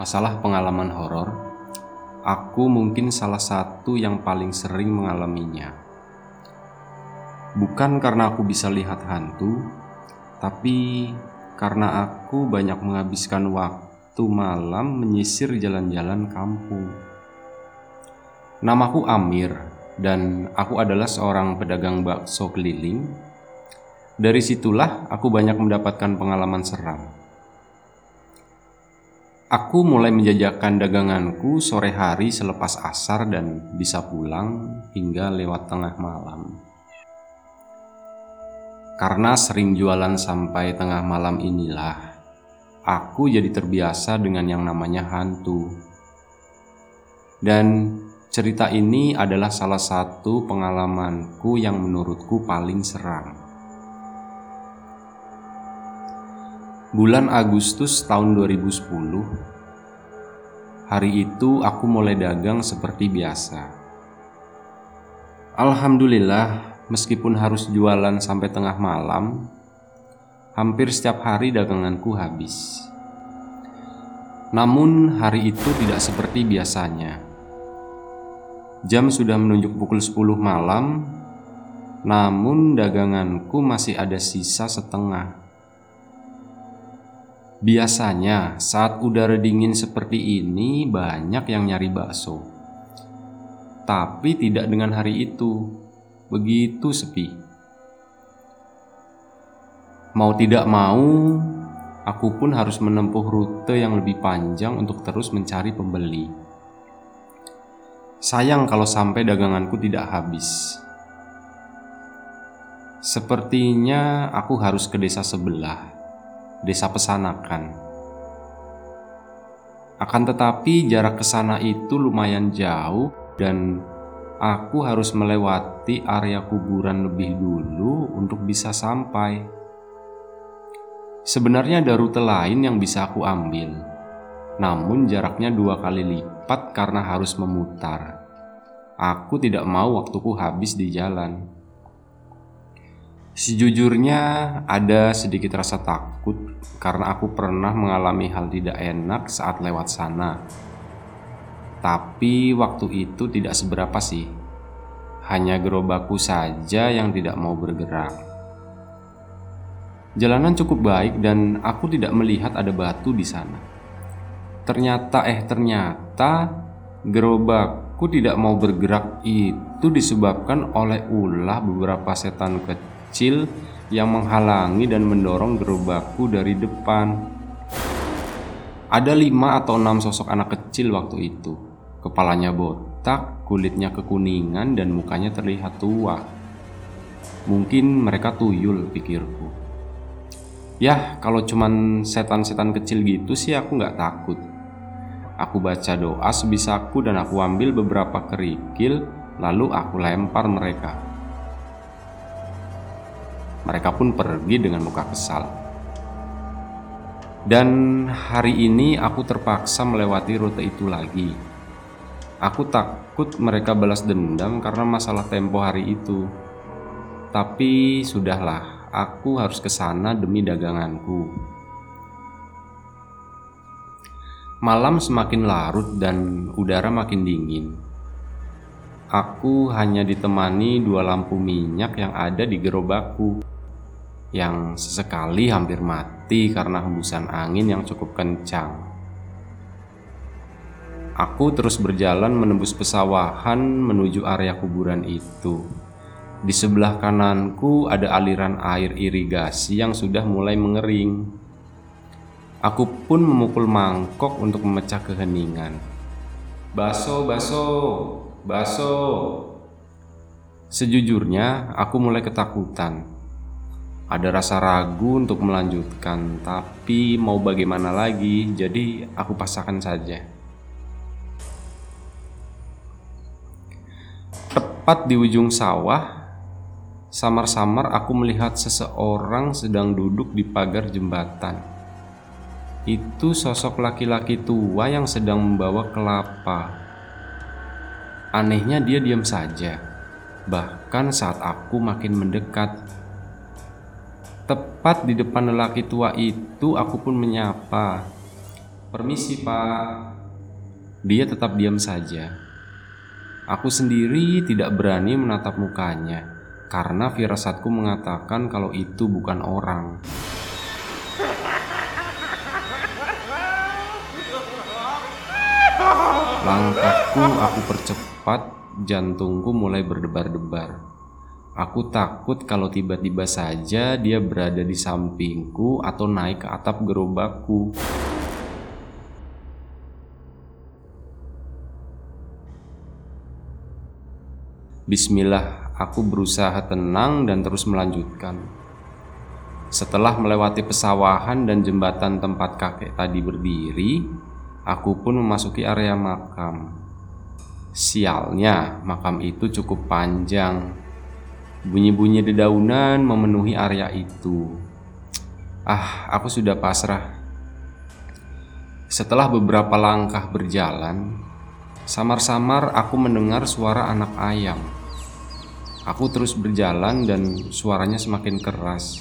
Masalah pengalaman horor, aku mungkin salah satu yang paling sering mengalaminya. Bukan karena aku bisa lihat hantu, tapi karena aku banyak menghabiskan waktu malam menyisir jalan-jalan kampung. Namaku Amir, dan aku adalah seorang pedagang bakso keliling. Dari situlah aku banyak mendapatkan pengalaman seram. Aku mulai menjajakan daganganku sore hari selepas asar dan bisa pulang hingga lewat tengah malam. Karena sering jualan sampai tengah malam inilah, aku jadi terbiasa dengan yang namanya hantu. Dan cerita ini adalah salah satu pengalamanku yang menurutku paling seram. Bulan Agustus tahun 2010 Hari itu aku mulai dagang seperti biasa. Alhamdulillah meskipun harus jualan sampai tengah malam Hampir setiap hari daganganku habis. Namun hari itu tidak seperti biasanya. Jam sudah menunjuk pukul 10 malam Namun daganganku masih ada sisa setengah Biasanya saat udara dingin seperti ini banyak yang nyari bakso. Tapi tidak dengan hari itu. Begitu sepi. Mau tidak mau, aku pun harus menempuh rute yang lebih panjang untuk terus mencari pembeli. Sayang kalau sampai daganganku tidak habis. Sepertinya aku harus ke desa sebelah desa Pesanakan. Akan tetapi jarak ke sana itu lumayan jauh dan aku harus melewati area kuburan lebih dulu untuk bisa sampai. Sebenarnya ada rute lain yang bisa aku ambil, namun jaraknya dua kali lipat karena harus memutar. Aku tidak mau waktuku habis di jalan. Sejujurnya ada sedikit rasa takut karena aku pernah mengalami hal tidak enak saat lewat sana. Tapi waktu itu tidak seberapa sih. Hanya gerobakku saja yang tidak mau bergerak. Jalanan cukup baik dan aku tidak melihat ada batu di sana. Ternyata eh ternyata gerobakku tidak mau bergerak itu disebabkan oleh ulah beberapa setan kecil kecil yang menghalangi dan mendorong gerobakku dari depan. Ada lima atau enam sosok anak kecil waktu itu. Kepalanya botak, kulitnya kekuningan, dan mukanya terlihat tua. Mungkin mereka tuyul, pikirku. Yah, kalau cuman setan-setan kecil gitu sih aku nggak takut. Aku baca doa sebisaku dan aku ambil beberapa kerikil, lalu aku lempar mereka. Mereka pun pergi dengan muka kesal. Dan hari ini aku terpaksa melewati rute itu lagi. Aku takut mereka balas dendam karena masalah tempo hari itu. Tapi sudahlah, aku harus ke sana demi daganganku. Malam semakin larut dan udara makin dingin. Aku hanya ditemani dua lampu minyak yang ada di gerobakku yang sesekali hampir mati karena hembusan angin yang cukup kencang. Aku terus berjalan menembus pesawahan menuju area kuburan itu. Di sebelah kananku ada aliran air irigasi yang sudah mulai mengering. Aku pun memukul mangkok untuk memecah keheningan. Baso, baso, baso. Sejujurnya, aku mulai ketakutan ada rasa ragu untuk melanjutkan, tapi mau bagaimana lagi, jadi aku pasangkan saja. Tepat di ujung sawah, samar-samar aku melihat seseorang sedang duduk di pagar jembatan. Itu sosok laki-laki tua yang sedang membawa kelapa. Anehnya, dia diam saja, bahkan saat aku makin mendekat Tepat di depan lelaki tua itu, aku pun menyapa. Permisi, Pak. Dia tetap diam saja. Aku sendiri tidak berani menatap mukanya karena firasatku mengatakan kalau itu bukan orang. Langkahku aku percepat, jantungku mulai berdebar-debar. Aku takut kalau tiba-tiba saja dia berada di sampingku atau naik ke atap gerobakku. Bismillah, aku berusaha tenang dan terus melanjutkan. Setelah melewati pesawahan dan jembatan tempat kakek tadi berdiri, aku pun memasuki area makam. Sialnya, makam itu cukup panjang Bunyi-bunyi dedaunan memenuhi area itu. Ah, aku sudah pasrah. Setelah beberapa langkah berjalan, samar-samar aku mendengar suara anak ayam. Aku terus berjalan dan suaranya semakin keras.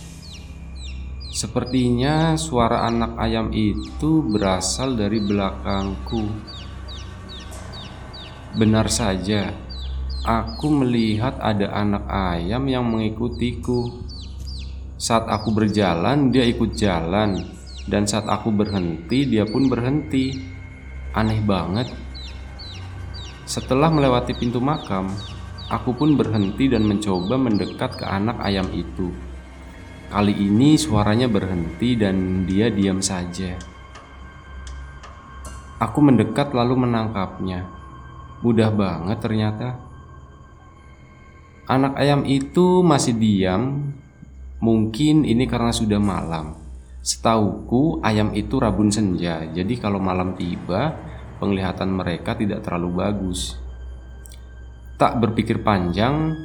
Sepertinya suara anak ayam itu berasal dari belakangku. Benar saja, aku melihat ada anak ayam yang mengikutiku. Saat aku berjalan, dia ikut jalan, dan saat aku berhenti, dia pun berhenti. Aneh banget. Setelah melewati pintu makam, aku pun berhenti dan mencoba mendekat ke anak ayam itu. Kali ini suaranya berhenti dan dia diam saja. Aku mendekat lalu menangkapnya. Mudah banget ternyata. Anak ayam itu masih diam. Mungkin ini karena sudah malam. Setauku ayam itu rabun senja. Jadi kalau malam tiba, penglihatan mereka tidak terlalu bagus. Tak berpikir panjang,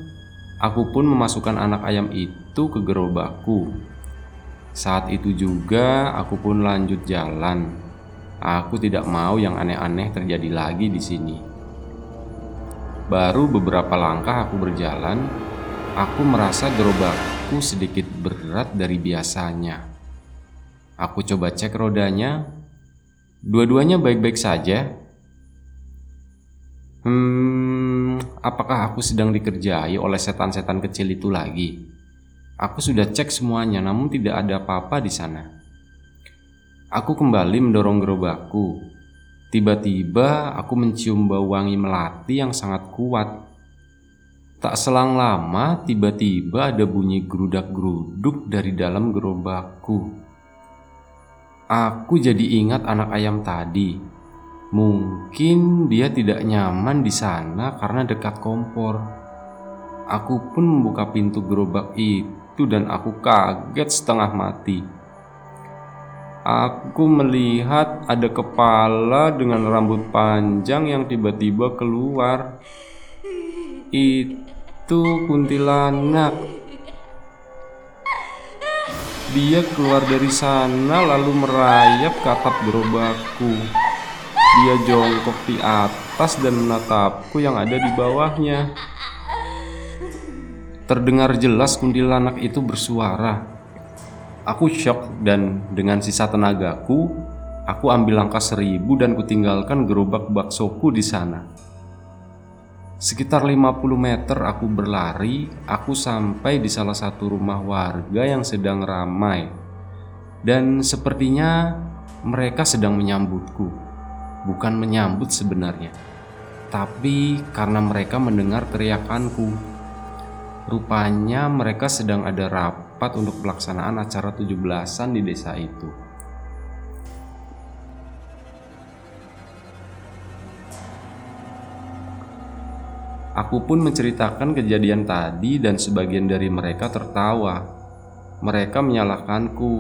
aku pun memasukkan anak ayam itu ke gerobakku. Saat itu juga aku pun lanjut jalan. Aku tidak mau yang aneh-aneh terjadi lagi di sini. Baru beberapa langkah aku berjalan, aku merasa gerobakku sedikit berat dari biasanya. Aku coba cek rodanya, dua-duanya baik-baik saja. Hmm, apakah aku sedang dikerjai oleh setan-setan kecil itu lagi? Aku sudah cek semuanya, namun tidak ada apa-apa di sana. Aku kembali mendorong gerobakku. Tiba-tiba aku mencium bau wangi melati yang sangat kuat. Tak selang lama, tiba-tiba ada bunyi gerudak-geruduk dari dalam gerobakku. Aku jadi ingat anak ayam tadi. Mungkin dia tidak nyaman di sana karena dekat kompor. Aku pun membuka pintu gerobak itu dan aku kaget setengah mati. Aku melihat ada kepala dengan rambut panjang yang tiba-tiba keluar. Itu kuntilanak. Dia keluar dari sana lalu merayap ke atap gerobakku. Dia jongkok di atas dan menatapku yang ada di bawahnya. Terdengar jelas kuntilanak itu bersuara. Aku shock dan dengan sisa tenagaku, aku ambil langkah seribu dan kutinggalkan gerobak baksoku di sana. Sekitar 50 meter aku berlari, aku sampai di salah satu rumah warga yang sedang ramai. Dan sepertinya mereka sedang menyambutku. Bukan menyambut sebenarnya, tapi karena mereka mendengar teriakanku. Rupanya mereka sedang ada rap tepat untuk pelaksanaan acara 17-an di desa itu. Aku pun menceritakan kejadian tadi dan sebagian dari mereka tertawa. Mereka menyalahkanku.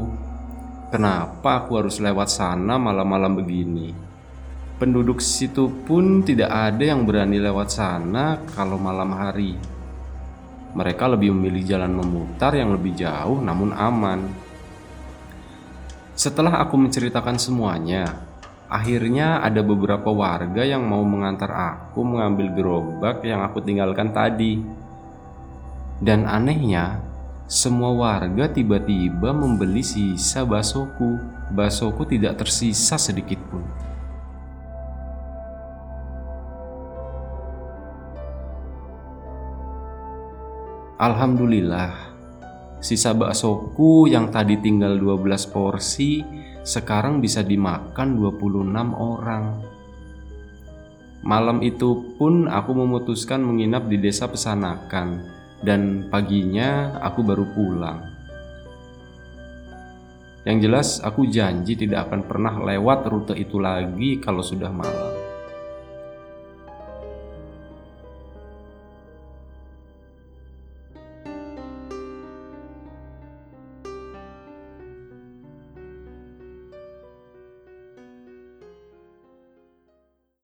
Kenapa aku harus lewat sana malam-malam begini? Penduduk situ pun tidak ada yang berani lewat sana kalau malam hari. Mereka lebih memilih jalan memutar yang lebih jauh namun aman. Setelah aku menceritakan semuanya, akhirnya ada beberapa warga yang mau mengantar aku mengambil gerobak yang aku tinggalkan tadi. Dan anehnya, semua warga tiba-tiba membeli sisa baksoku. Baksoku tidak tersisa sedikit pun. Alhamdulillah, sisa baksoku yang tadi tinggal 12 porsi sekarang bisa dimakan 26 orang. Malam itu pun aku memutuskan menginap di desa Pesanakan dan paginya aku baru pulang. Yang jelas aku janji tidak akan pernah lewat rute itu lagi kalau sudah malam.